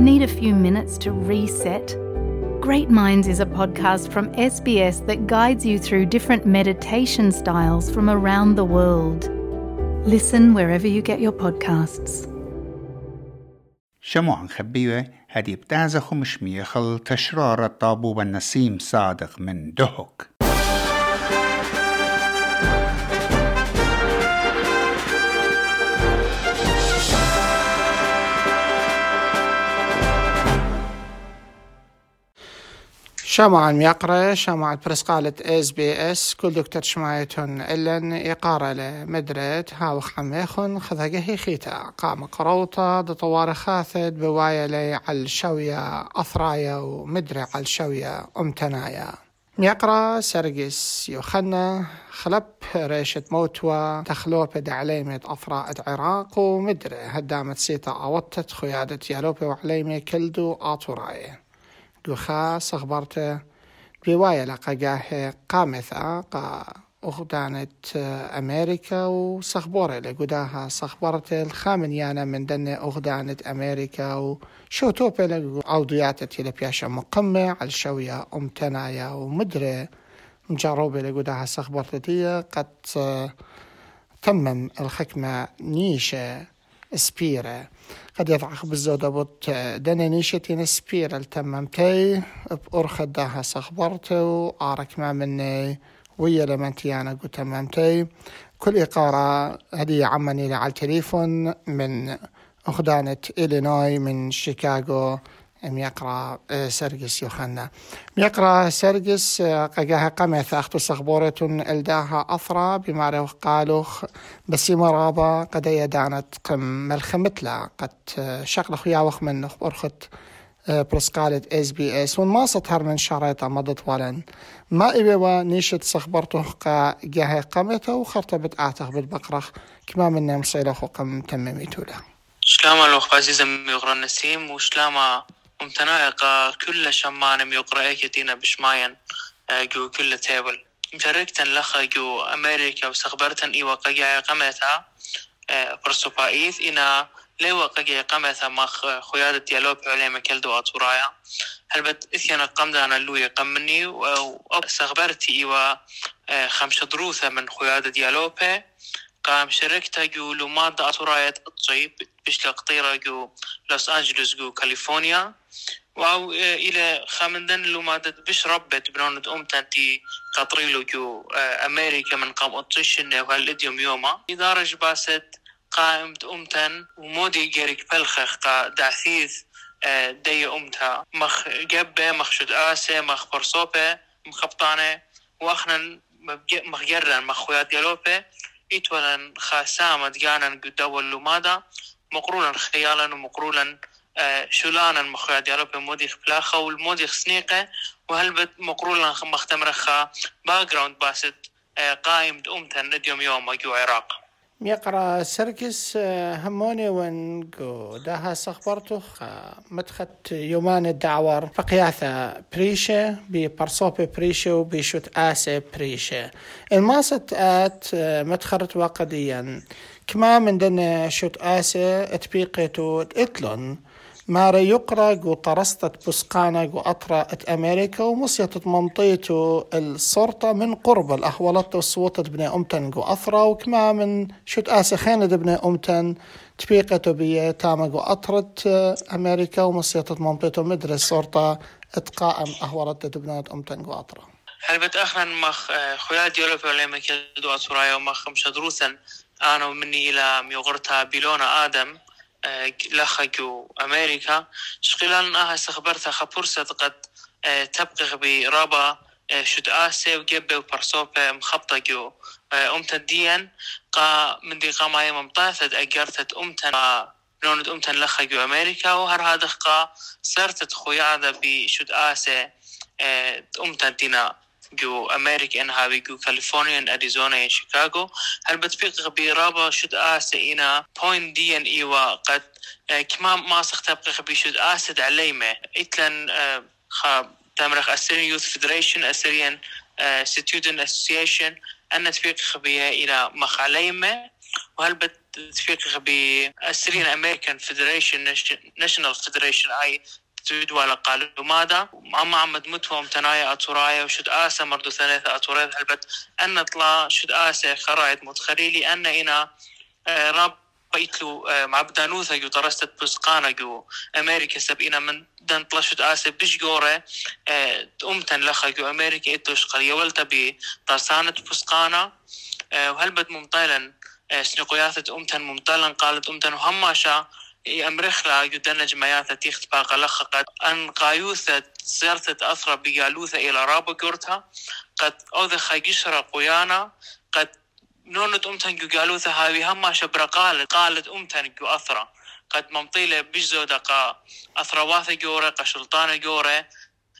Need a few minutes to reset? Great Minds is a podcast from SBS that guides you through different meditation styles from around the world. Listen wherever you get your podcasts. شموعا خبيوة هدي بتازخ مشميخل تشرار الطابوب النسيم صادق من دهك شمع يقرأ شمع برسقالة إس بي إس كل دكتور شمايتون إلن إقارة لمدرد هاو خميخن خذقه خيتا. قام قروطة دطوار خاثد بوايا لي على الشوية أثرايا ومدري على الشوية أمتنايا. يقرأ سرقس يوخنا خلب ريشة موتوا تخلوبة دعليمة أفراء عراق ومدري هدامت سيتا أوتت خيادة يالوبي وعليمة كلدو آتوراي دوخا صخبرت رواية لقاقاه قامثة قا أغدانت أمريكا وصخبورة لقداها الخامن يانا من دن أغدانت أمريكا وشو توبة لعوديات تيلبياشا مقمة على الشوية أمتنايا ومدري مجروبة لقداها صخبرت قد تمم الحكمة نيشة سبيرة. قد يضعخ بالزودة بوت دنا نيشتين سبيرة التممتي بأرخد داها صخبرتو آرك ما مني ويا لمنتي أنا قلت تممتي كل إقارة هدية عمني على التليفون من أخدانة إلينوي من شيكاغو ميقرا سرقس يوخنا ميقرا سرقس قاقاها قمث أختو صخبورة ألداها أثرى بما قالوا بس مرابا قد يدانت قم ملخمتلا قد شغل خيا وخ من أرخت برسقالة إس بي إس. وما سطهر من شريطة مضت ولن ما إبوا نيشت صخبرته قا جاها قمته وخرطبت آتخ بالبقرخ. كما من مصيلة قم تمميتو له شلام الوخ عزيزة ميغرى النسيم وشلام ممتنائقة كل شمان ميقرأ كتينا بشماين جو كل تيبل. مشاركتن لخا جو أمريكا وسخبرتن إيوا قجا قمتها برسوبايث إنا ليوا قجا قمتها مخ خيادة ديالوب عليما كلدو أطورايا. هلبت إثيانا قمدانا اللوية قمني وسخبرتي إيوا خمسة دروثة من خيادة ديالوبي قام شركتا جو لومادا أطوراية الطيب بشكل قطيرة جو لوس أنجلوس جو كاليفورنيا. واو إلى خامندن لو مادت بش ربت بنونت أم تانتي قطريلو جو أمريكا من قام اطشن وهالاديوم يوما. إدارة باست قائمت امتن ومودي جيريك بلخخ قا دعثيث دي امتها مخ جبة مخ شد آسة مخ برصوبة مخبطانه واخنا مخ جرن مخ خويات ديالوبة. ايتولن خاسامة ديانا قدول لمادا مقرولا خيالا ومقرولا شولانا مخويا ديالو بموديخ بلاخا والموديخ سنيقة وهلبت مقرولا مختمرخا باك جراوند باست قائم أمتن نديوم يوم جو عراق. يقرا سركس هموني ونقو داها صخبرتو مدخت يومان الدعوار. فقياثة بريشة ببرصوبة بريشة وبيشوت آسة بريشة. الماست آت مدخرت وقديا كما من دنا شوت آسة اتبيقتو إتلون. مارا يقرا جو طرستت بسقانا جو أطرا أت أمريكا ومصيت منطيتو السرطة من قرب الأهولت وصوتت بني أمتن جو أثرا وكما من شوت آسي خيند بني أمتن تبيقتو بي تاما جو أطرت أمريكا ومصيت منطيتو مدري السرطة اتقائم أهولت بنات أمتن جو أطرا. هل بتأخنا مخ خويا ديولو بيوليما كدو أطرايا ومخ مشدروسا أنا ومني إلى ميغرتا بيلونا آدم. لخجو أمريكا شقلان آها استخبرتها خبرسة قد تبقى برابا شد آسي وجبه وبرسوبة مخبطة جو أمتا ديان قا من دي قاما يوم مطاثت أجرتت أمتا نوند أمتا لخجو أمريكا وهر هذا قا سرتت خويادة بشد آسي أمتا دينا جو أمريكا إن هاوي جو كاليفورنيا إن أريزونا إن شيكاغو. هل بتفيق برابا شد آسي إنا بوين دي إن إيوا قد كما ما سختبقى بشد آسد عليمة إتلن خا تمرخ أسرين يوث فيدريشن أسرين ستودنت أسوسيشن أن تفيق خبيها إلى مخ عليمة وهل بت تفيق بأسرين أمريكان فيدريشن ناشونال فيدريشن أي تدوى قالوا ماذا أما عمد متوم تنايا أتورايا وشد آسا مردو ثلاثة أتورايا هلبت أن طلا شد آسا خرايط متخريلي أن إنا راب بيتلو آه، مع بدانوثا جو درست بسقانا جو أمريكا سبئنا من دان طلشت آسا بيش جورة أمتن لخا جو أمريكا إتوش قرية ولتا بطرسانة بسقانا وهلبت ممطلا سنقياثة أمتن ممطلا قالت أمتن وهماشا أمرخلا يدنا جمعيات تيخت باقا لخقت أن قايوثة سيرتة أثرى بيالوثة إلى رابا قد أوذا خيجشرة قيانا. قد نونت أمتن جو قالوثة هاوي هما شبرا قالت. قالت أمتن جو أثرى. قد ممطيلة بجزو دقا أثرواثة جورة قشلطانة جورة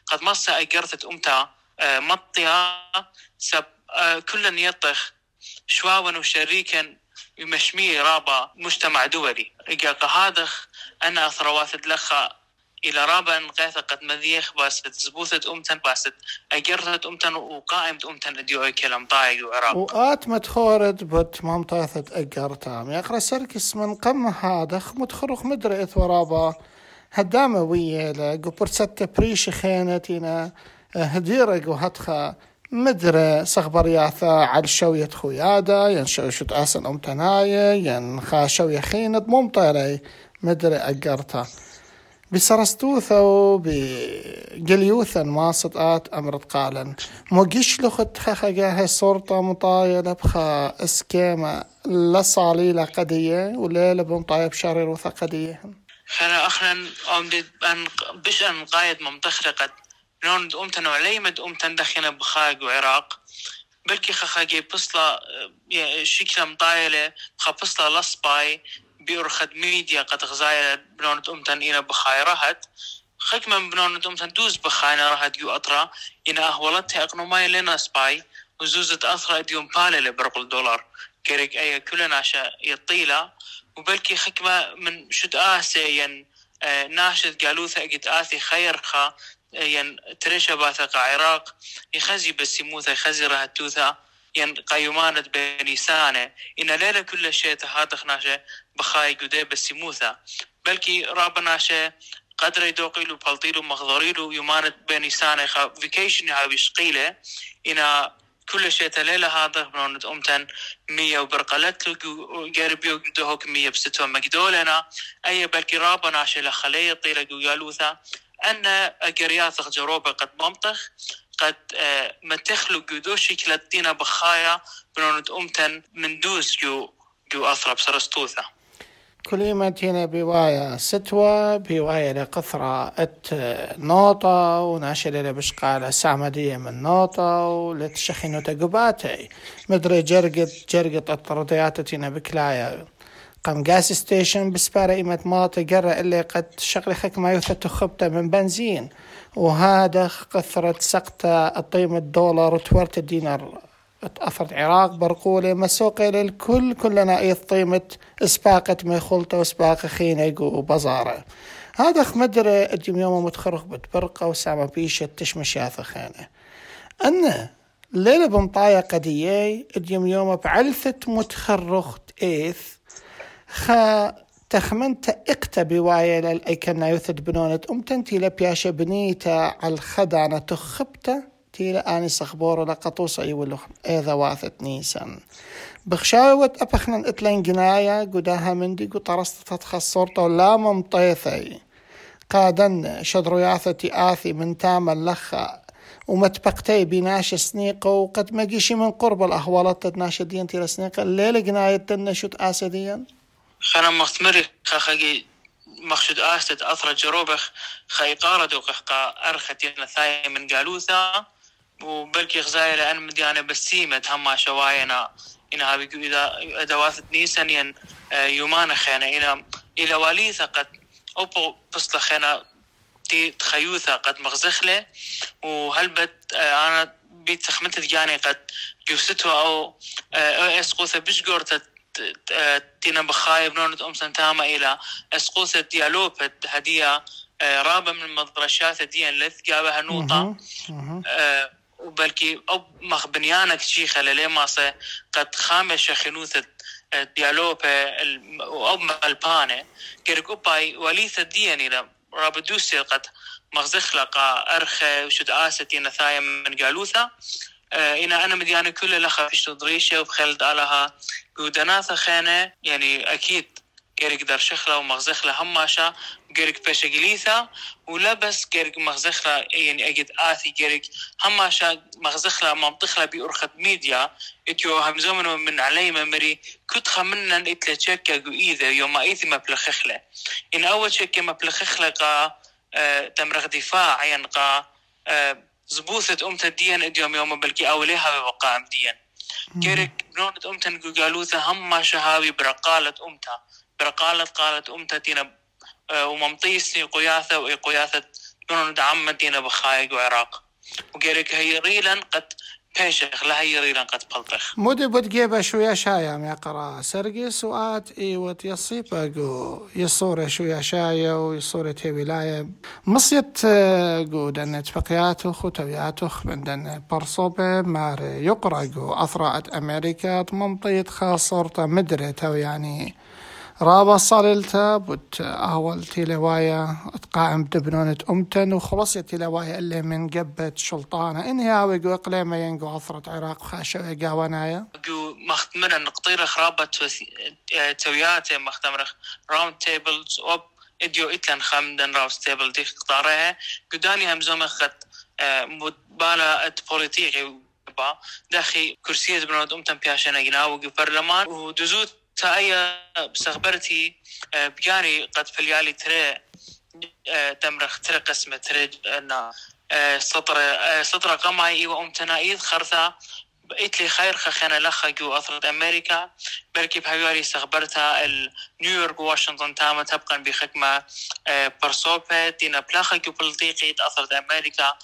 قد مصة أقرتت أمتا آه، مطيها سب آه، كل يطخ شواوا وشريكا يمشمي رابا مجتمع دولي. هذا أنا ثروات دلخا إلى رابا نقاثة قد مذيخ باست زبوثة أمتن باست أجرثة أمتن وقائمة أمتن أديو كلام طايق وعراب وآت متخورد بت ممطاثة أجرتام. يقرأ سركس من قم هذا متخرخ مدري ورابا. هدامة ويا لقو برسة بريش خينتنا هديرق وهتخا مدري صغبرياثا على شوية خويادا ين شوشت أسن أم تنايا ين خا شوية خيند ممطري مدري أقرتا بسرستوثا بقليوثا ما صدقات أمرت قالا موجيش لخت خخجاها صورتا مطايلة بخا اسكيما لصالي لقدية وليلة بمطايا بشاري روثا قدية. خنا أخنا أم أن بش أن قايد ممتخرقت نون أمتن عليمد أمتن دخينا بخاق وعراق بلكي خخاقي بصلة شكلة مطايلة خا بصلة لصباي بيرخد ميديا قد غزايا بنونة أمتن إنا بخاي راهت خك من بنونة أمتن دوز بخاينا راهت يو أطرا. إنا أهولتها أقنوماي لنا سباي وزوزة أثرا ديوم بالي لبرق الدولار كيريك أي كلنا شا يطيلة وبلكي خكمة من شد آسي ين آه ناشد قالوثا قد آثي خير خا. ين تريشا باثق عراق يخزي بسيموثا يخزي رهتوثا ين قيمانة بنيسانة إن ليلة كل شيء تهاتخ ناشا بخاي قدي بسيموثا بلكي رابناشا قدر يدوقيلو بلطيلو مغضريلو يمانة بنيسانة خا فيكيشن هاوي شقيلة إن كل شيء تليلة هذا بنونة أمتن مية وبرقلت له قربيو دهوك مية بستو مقدولنا أي بلكي رابنا شلا خلية طيلة قيالوثا أن أجريات جروبة قد منطخ قد آه، ما تخلق دو شكلتنا بخايا بنونت أمتن من دوز جو جو أثرب سرستوثة. هنا بواية ستوى بواية لقثرة أت نوطة وناشلة لبشقالة سعمدية من نوطة ولتشخينو تقباتي. مدري جرقت جرقت الطردياتتنا بكلاية قام جاس ستيشن بسبارة إيمة ماطة قرى اللي قد شغلي خك ما يثت خبطة من بنزين. وهذا كثرة سقطة الطيمة الدولار وتورت الدينار أثرت عراق برقولة مسوقة للكل كلنا أي طيمة إسباقة ما خلطة وإسباقة خينة وبزارة هذا مدري اليوم يوم متخرخ بتبرقة وسامة بيشة تشمش ياثا خينة. أن ليلة بمطايا قدية اليوم يوم بعلثة متخرخ إيث خا تخمنت اقتا بوايا للأيكنا يثد بنونة أم تنتي لبياشا بنيتا على الخدانة تخبتا تيلا آني صخبور لقطوس أي ولخ إذا واثت نيسان بخشاوة أبخنا إتلين جنايا قداها مندي قطرست تتخصرتا لا ممطيثي. قادن شدرو ياثتي آثي من تام اللخا ومتبقتي بناش سنيقة وقد ما من قرب الأهوالات تناشدين تيلا سنيقة الليلة جناية تنشد آسديا خنا مختمري خاخي مخشد آستد أثر جروبخ خي قارد قا أرخت ينا ثاي من قالوثا وبلكي خزاير أن مديانة بسيمة هما شواينا إنها بيقو إذا أدوات نيسان ين آه، يومان خينا إنا إلى واليثا قد أوبو بصل خينا تي تخيوثا قد مغزخلة وهلبت آه، أنا بيت تخمت جاني قد جوستوا أو آه، اسقوثا بشقورتا تينا بخايب نونت أم سنتاما إلى أسقوثة ديالوبة هدية آه، رابة من المدرشات دي لث جابها نوطة. آه، وبلكي أو مخ بنيانك شيخة للي ما قد خامش خنوثة ديالوبا وأب البانة كيرك أباي وليثة دياني لا رابدوسي قد مغزخلقة أرخى وشد آستي نثايا من قالوثا إنا أنا مديانة كل لخا فيش تضريشة وبخلد علىها ودناثا خانة يعني أكيد جيرك در شخلة ومغزخلة هماشا جيرك بيش جليثا ولا بس جيرك مغزخلة يعني أجد آثي جيرك هماشا مغزخلة منطخلة بأرخد ميديا. إتيو همزومنو من علي ممري كنت خمنا اتلا تشكا جو إيذا يوم إيثي مبلخخلة إن أول شكا مبلخخلة قا آه تمرغ دفاع ينقا آه زبوثة أمتا ديان اديوم يوم بلكي أوليها بوقع ديان جيرك بنونة أمتا قالوثا هم شهاوي برقالة أمتا. برقالة قالت أمتا تينا وممطيسني قياثة وقياثة بنونة عمة تينا بخايق وعراق. وجيرك هي ريلا قد بيشخ لا هي قد بلطخ. مودي بود جيبا شوية شايا ما يقرا سرقي سوات إيوت يصيبا جو يصورة شوية شايا ويصورة ولاية. مصيت جو دن تفقياتو خوتوياتو من دن برصوبة. مار يقرأ جو أثرات أمريكا. ممطيت خاصرتا مدرتا يعني رابا صاللتا بوت أهول تيلوايا تقائم دبنونة أمتن وخلصت تيلوايا اللي من قبت شلطانة. إنهي هاوي قو إقليمة ينقو عثرة عراق خاشة قاوانايا جو مختمنا نقطير خرابة توياتي مختمر راوند تيبلز أوب إديو إتلان خامدن راوند تيبل دي قطارها قداني همزوم خد مدبالة بوليتيقي داخي كرسية بنود أمتن بياشنا جناو برلمان ودزوت تا أي بسخبرتي بياني قد فليالي ترى تمرخ ترى قسمة ترى أن سطر سطر قمعي وأمتنا إيد خرثة بقيت لي خير خخنا لخا جو أثرت أمريكا بركي بهايواري استخبرتها نيويورك واشنطن تاما تبقى بخكمة برسوبة دينا بلاخا جو بلطيقي أثرت أمريكا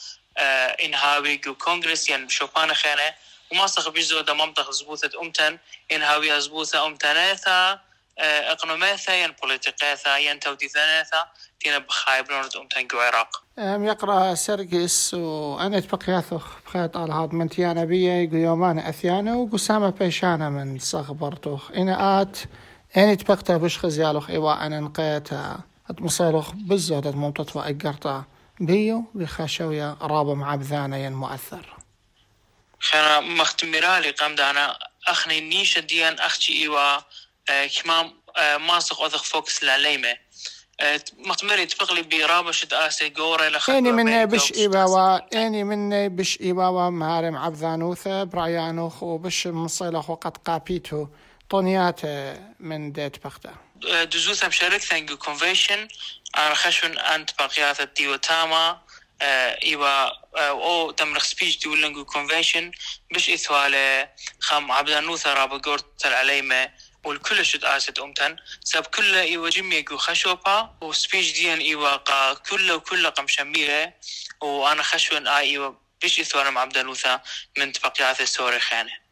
إنهاوي جو كونغرس يعني شوفانا خانة. وما صخ بيزو دا منطق زبوثة أمتن إن هاوي زبوثة أمتناثا اقنوماثا ين بوليتيقاثا ين توديثاناثا تينا بخايب لونت أمتن جو عراق أم يقرأ سرقس وأنا تبقياثو بخيط على هاد من تيانا بيا يومان أثيانا وقسامة بيشانا من صخبرتوخ إنا آت أنا تبقتا بش خزيالوخ إيوا أنا نقيتا أتمصيلوخ بزودة ممتط وأقرتا بيو بخاشويا رابا مع بذانا ين مؤثر. خنا مختمرالي قام دانا أخني نيشة ديان أختي إيوا كما ماسخ أذخ فوكس لعليمة مختمري تفقلي برابة شد آسي قورة لخط إني من بش إيباوا إني من بش إيباوا مهارم عبذانوثة برايانوخ وبش مصيلخ وقد قابيتو طونيات من ديت بغدا دزوثا مشارك ثانجو كونفيشن أنا خشون أنت باقيات الديو تاما إيوا أو تمرخ سبيش دي ولنجو كونفنشن بش إثوالة خام عبدانوثا رابا قورتل عليما والكل شد آسد أمتن. سب كل إيوا جميع جو خشوبا وسبيش ديان إيوا قا كل وكل قم شميرة وأنا خشون آي إيوا إثوانا مع عبدانوثا من تبقيات السوري خانة.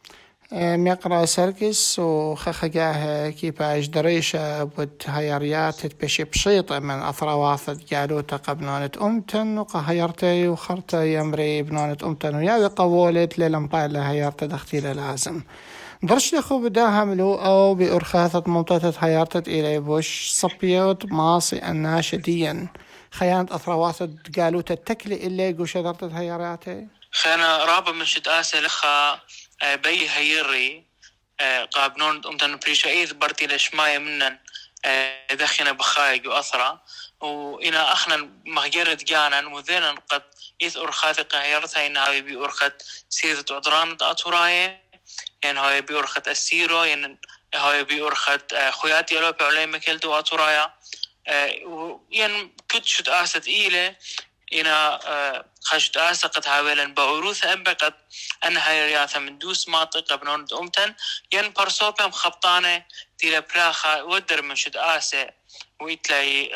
ميقرا سركس وخخجاه كيباش دريشة بود هيريات بشي بشيطة من أثرواثت قالوا تقبنونة أمتن وقهيرتي وخرتي يمري بنونة أمتن ويا قولت للمبايل هيرت دختيلة لازم درش لخو بدا هملو أو بأرخاثة ممتطة هيرتت إلي بوش صبيوت ماصي الناشديا خيانة أثرواثت قالوا تتكلي إلي قوش درتت هيراتي خانا رابا من شد آسي لخا بي هيري قابنون أمتن بريشا إيذ برتي لشماية منن دخنا بخايق وأثرا. وإنا أخنا مغيرة جانا وذينا قد إذ أرخاث قهيرتها إن هاي بي أرخت سيدة عدران أطوراية يعني هاي بي أرخت السيرو يعني هاي بي أرخت خوياتي ألو بعلي مكلتو أطورايا يعني كنت شد آسد إيلة إنا خشت آسقت هاويلا بعروث أنبقت أنها رياثة من دوس ماطقة بنون أمتن ين برسوبهم خبطانة تيلا براخة ودر من شد آسة ويتلاي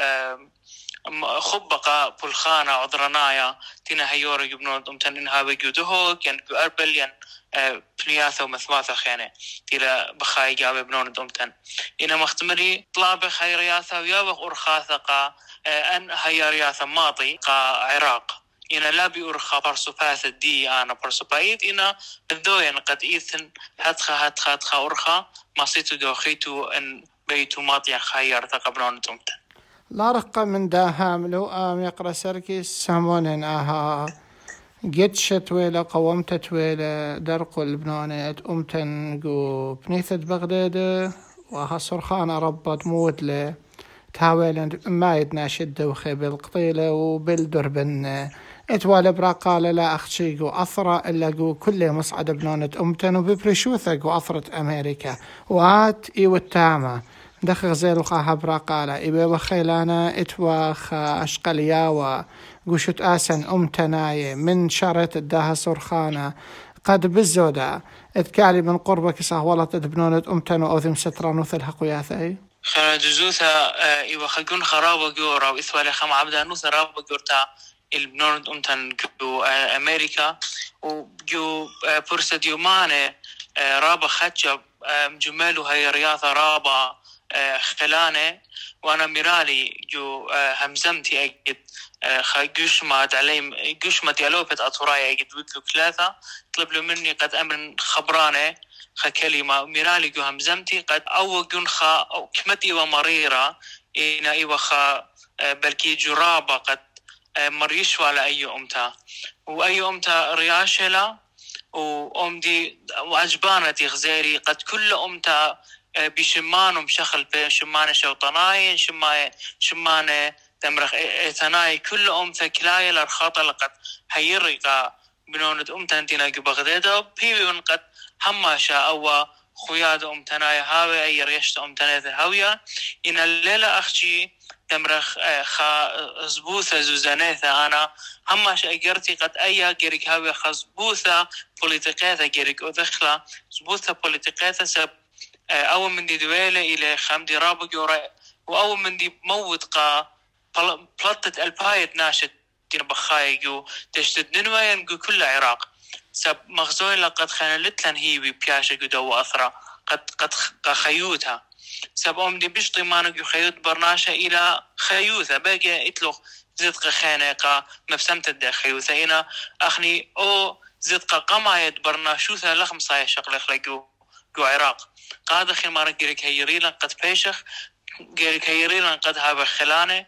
خبقة بلخانة عذرنايا تينا هيورا يبنون أمتن إنها بيجودهوك ين بأربل ين بنياثة ومثواثة خيانة. تيلا بخاي جابي بنون أمتن إنا مختمري طلابة خيرياثة ويابق أرخاثة قا أن هي رياثة ماضي قا عراق. إنا لا بيورخا برسوباث دي أنا برسوبايت إنا الدوين قد إيثن هتخا هتخا هتخا أورخا ما سيتو دوخيتو أن بيتو ماطيا خير تقبلون تمتن لا رقة من دا هاملو آم يقرأ سركي سامونين آها. قد شتويلة قومت تويلة درقو البنانة أمتن قو بنيثة بغداد وها صرخانة ربط موت له تاويلن ما يدناشد دوخي بالقطيلة وبالدربن اتوالى براقالة لا أخشيقو أثرى إلا قو كل مصعد بنونة أمتن وببرشوثة قو أثرة أمريكا. وات إيو التامة دخ غزيل القاها براقالة إبا وخيلانا اتوا خا أشقلياوة قوشت آسن أمتناي من شرط الداها سرخانة قد بالزودة اتكالي من قربك صهولة بنونة أمتن وأوذم ستران وثلها قياثي خرجزوثا إيوا خلقون خرابة جورا وإثوالي خم عبدا نوثا رابا جورتا البنورد أمتن جو أمريكا وجو برسة يومانة رابا خدشة جمالو هاي رياضة رابا خلانة وأنا ميرالي جو همزمتي أجد قشمت علي قشمت يلوبت أطوراي أجد ودلو ثلاثة طلب له مني قد أمر خبرانة خا كلمة. ميرالي جو همزمتي قد أو جن خا أو كمت إيوة مريرة إينا إيوة خا بلكي جرابة قد مريش ولا أي أمتا. وأي أمتا رياشلا وأمدي وعجبانتي غزيري قد كل أمتا بشمانهم شخل في شمانة شوطناي شمانة شمانة تمرخ ثناي كل أم ثكلاي لرخاطة لقد هيرقا بنونة أم تنتينا بغداد بيبي قد هماشا أو خوياد أم تناي هاوي أي ريشت أم تناي هاوية إن الليلة أختي تمرخ خا زبوثة زوزانيثة أنا. هماش أجرتي قد أي جريك هاوي خزبوثة بوليتيقيثة جريك ودخلة زبوثة بوليتيقيثة سب من دي دويلة إلى خام دي رابو جورا وأول من دي موت قا بلطة البايت ناشت دين بخايجو تشتد ننوين جو كل عراق. سب مغزوين لقد خانلت لن هي بياشا دو أثرا قد قد خيوتها. سب أم دي بيشطي مانو جو خيوت برناشا إلى خيوثة باقي إتلوخ زدق خانقة مفسمة الدا خيوثة إنا. أخني أو زدق قمايت برناشوثة لخم صايا شغل خلقو جو عراق. قاد أخي مارك جيرك هيريلا قد بيشخ جيرك هيريلا قد هابا خلانه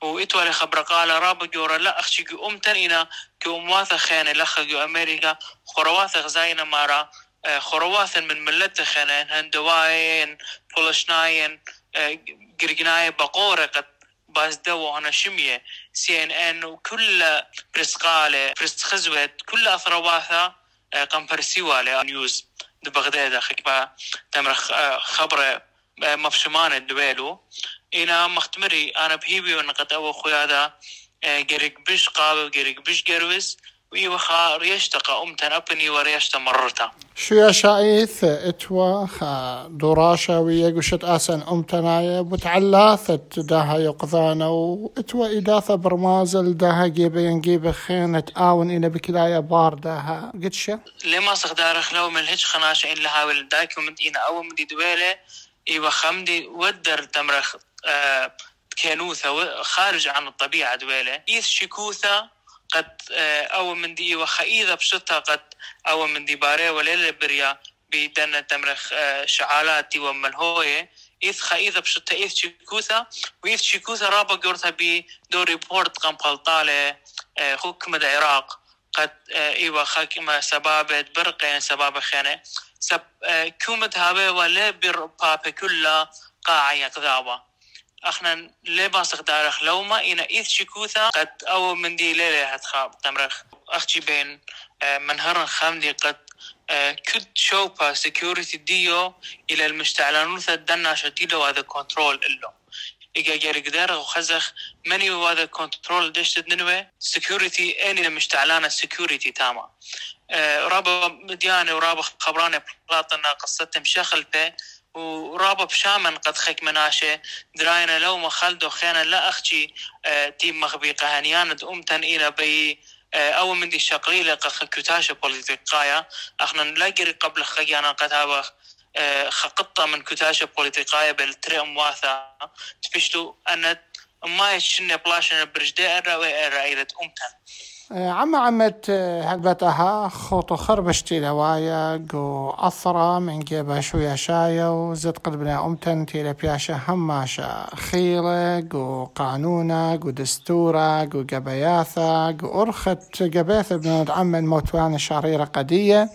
وإتوالي خبر قال راب جورا لا أخشي أمتن إنا كأمواث خانة لخ جو أمريكا خرواث غزاينا مارا خرواث من ملت خانة هندواين فلشناين جرجناي بقورة قد باز دو أنا شمية سي ان ان وكل برسقالة برست خزوت كل أثرواثا قمبرسيوالة نيوز بغداد خكبا تمرخ خبره مفشمان الدويلو إنا مختمري أنا بهيبي ونقد أو خويادا جريك بش قابل جريك بش جروس ويوخا ريشتقى أمتن أبني وريشتا مرتا شو يا شايث اتوا خا دراشة ويقشت آسن أمتنايا بتعلاثت داها يقظانا واتوا إداثة برمازل داها جيبين جيب خينة آون إنا بكلايا بار داها. قدشة لما صغدار خلو من الهج خناشة إن لها والداك ومد إنا أول مدي دويلة إيوا خمدي ودر تمرخ آه كانوثة خارج عن الطبيعة دويلة إيث شكوثة قد أو من دي وخئيذة بشتها قد أو من دي باري وليلة بريا بدنا تمرخ شعالات وملهوية. إذ خئيذة بشتها إذ شكوثة وإذ شكوثة رابا قرتها بدو ريبورت قام قلطالة حكم العراق. قد إيوا خاكمة سبابة برقين سبابة خانة سب كومت هابة ولا بر بابا كلها قاعة يقذابا اخنا لبا استخدارخ لو ما إنا إذ شكوثا قد أو من دي ليلة هتخاب تمرخ. أختي بين منهرن خامدي قد كد شوبا سكيورتي ديو إلى المشتعلانو دنا شتيلو هذا كنترول إلو. إيجا جاري قدار وخزخ مني هذا كنترول دشت ننوي سكيورتي أني المشتعلانة سكيورتي تاما. رابا مدياني ورابا خبراني بلاطنا قصتهم شخل بي ورابا بشامن قد خيك مناشة دراينا لو ما خلدو خينا لا أختي آه تيم مخبي قهانيان أمتن إلى بي آه أو من دي شقليلة قد خكتاشة بوليتيقايا. أخنا نلاقي قبل خيانا قد هذا آه خقطة من كتاشة بوليتيقايا بالتري أمواثا تفشتو أن ما يشن بلاشن برجدي أرى وإرى إلى أمتن عم عمت هلبتها خوطو خربشتي لوايا قو أثرة من جيبا شوية شاية وزد قلبنا أمتن تيلا بياشا هماشا خيلة قو قانونة قو دستورة قو قبياثة قو أرخت قبيثة بنود عمن موتوان شريرة قدية.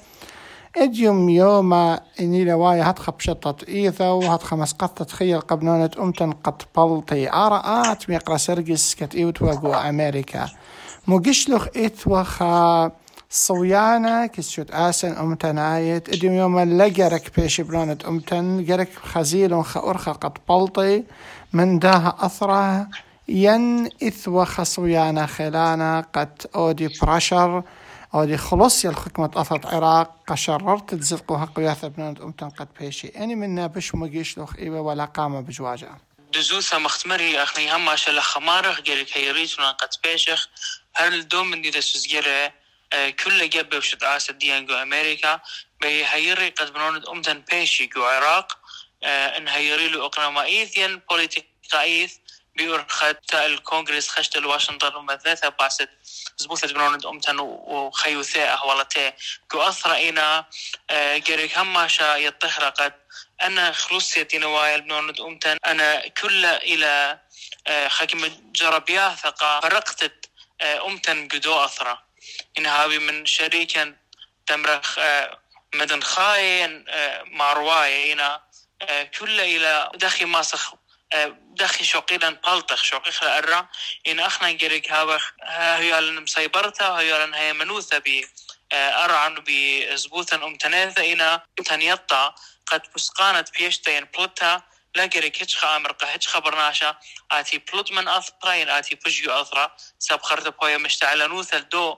اديوم يوما إني لوايا هتخ بشطة إيثا وهتخ مسقطة تخيل قبنونة امتن قد بلطي ارآت ميقرا سرقس كت ايوت وقو أمريكا. مقشلخ اتوخا صويانا كسشوت آسن أمتن آيت اديوم يوما لقرك بيش بنونة أمتن قرك خزيل خا أرخا قد بلطي من داها أثرة ين إثوخ صويانا خلانا قد أودي براشر أودي خلص يل حكمة أثرت عراق قشررت تزلقوها قياثة بنونة أمتن قد بيشي أني منا بش مقيش لخ إيوه ولا قامة بجواجة دزوثا مختمري أخني هم شل خمارخ جريك هيريتنا قد بيشخ هل دوم من دي دسوز جري كل جبه وشت آسد ديان جو أمريكا بي هيري قد بنونة أمتن بيشي جو عراق. ان هيري له اقنامايث بوليتيكايث بيورخت الكونغرس خشت الواشنطن ومثلثة باسد زبوثة بنون أمتن وخيوثاء أهولتاء كو أثر إنا جريك هماشا يطهر قد أنا خلصية نوايا بنون أمتن. أنا كل إلى حكم جربيا ثقا فرقتت أمتن قدو أثرا إن هاوي من شريكا تمرخ مدن خاين مع رواية إنا كل إلى دخي ماسخ دخي شوقيلا بالطخ شوقيخ لأرى. إن أخنا جريك هاوخ هيالن مسيبرتا هيالن هي منوثة بي أرعن بزبوثا أمتناثة إنا تنيطا قد بسقانت بيشتين لا جريك هيش خامرقة هيش خبرناشا آتي بلوت من أثرا ين آتي بجيو أثرا ساب خرطة بويا مشتعلة نوثة دو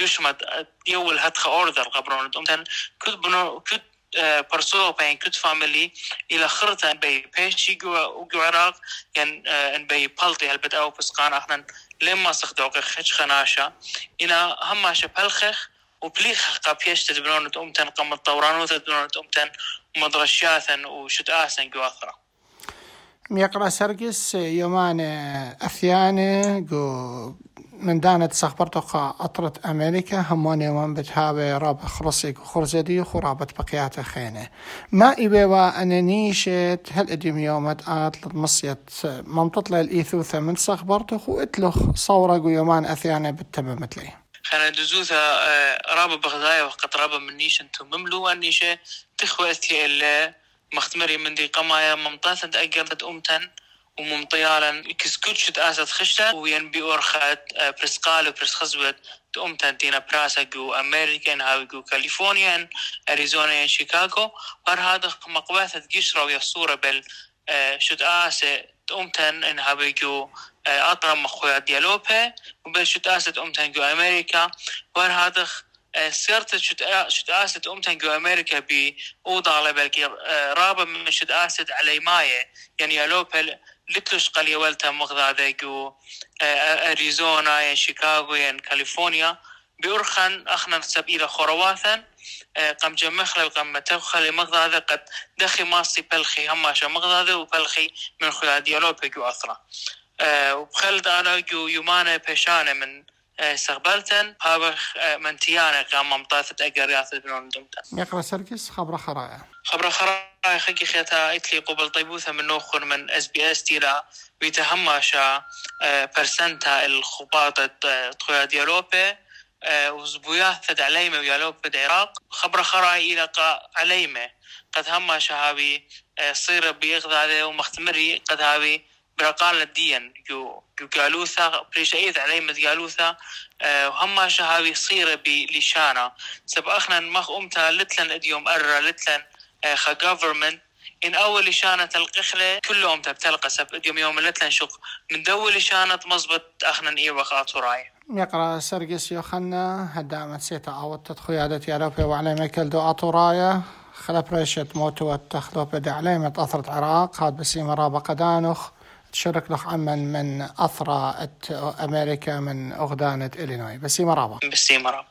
قشمت يول هتخ أوردر قبرون أمتن كد بنو كد برسو بين كت فاميلي إلى خرطة بي بيشي جو عراق ين إن بي بالتي هل بدأوا بسقان إحنا لما صخدوق خش خناشا إلى هماشا بلخخ وبليخ قابيش تدبنون أمتن قم الطوران وتدبنون أمتن مدرشاثا وشت آسن جو أثرا ميقرأ سرقس يومان أثيانة جو من دانت سخبرتقا أطرت أمريكا همون يوم بتهاوي راب خرصيك وخرزدي وخرابة بقيات خينة. ما إبوا أنا نيشت هل أديم يومت آت للمصيت؟ منططلة الإيثوثة من سخبرتق وإتلخ صورة يومان أثيانة بالتممت لي. خانا دزوثا رابا بغدايا وقت رابا من نيش انتو مملو النيشة تخوى استي إلا مختمري من دي قمايا ممطاثة أقرت أمتن وممطيالا كسكوتش تأسد خشتا. وين بيورخت برسقال وبرس خزوت تقوم تنتينا براسا جو أمريكان هاوي جو كاليفورنيا أريزونا شيكاغو. بر هذا مقباثة قشرة ويا الصورة بل شت آسة تقوم تن إن هاوي جو أطرم مخويا ديالوبا وبل شت آسة تقوم تن جو أمريكا. بر هذا سيرت شت آسد أمتن جو أمريكا بي أوضع على بالكي رابا من شت آسد علي مايه يعني يالوبا لتلوش قلي ولتا مغضى جو أريزونا ين شيكاغو ين كاليفورنيا. بأرخن أخنا نسب إلى خرواثا قم جمخل قم تبخل مغضى قد دخي ماصي بلخي هماشا مغضى وبلخي من خلا ديالوبا جو أثرا. وبخلد أنا جو يومانا بيشانة من استقبلتن هابخ من تيانا قام ممطاثة أقر ياث بنون دمتن. يقرأ سرقس خبر خرايا. خبر خرايا خكي خيتا إتلي قبل طيبوثة من نوخر من اس بي اس تيلا ويتهماشا برسنتا الخباطة تخويا ديالوبي وزبوياثة عليمة ويالوبة العراق. خبر خراي إلى عليمة. قد هماشا هاوي صير بيغضى ومختمري قد هاوي برقال الدين جو جو قالوثا بريش ايث علي مد قالوثا وهم شهاوي صيرة بلشانا سب أخنا مخ امتا لتلن اديوم أرى لتلن خا government. إن أول لشانة القخلة كلهم تبتلقى سب اديوم يوم لتلن شق. من دول لشانة مزبط أخنا إيه وخاطراي يقرأ سرقس يوخنا هدامت سيتا أو تدخيادة يالوبي وعلى ميكل دو أطورايا خلا بريشة موتو التخلو بدي عليمة أثرت عراق هاد بسيمة رابا قدانخ تشارك لك عمن من أثرى أمريكا من أغدانة إلينوي. بسيمة رابا بسيمة رابا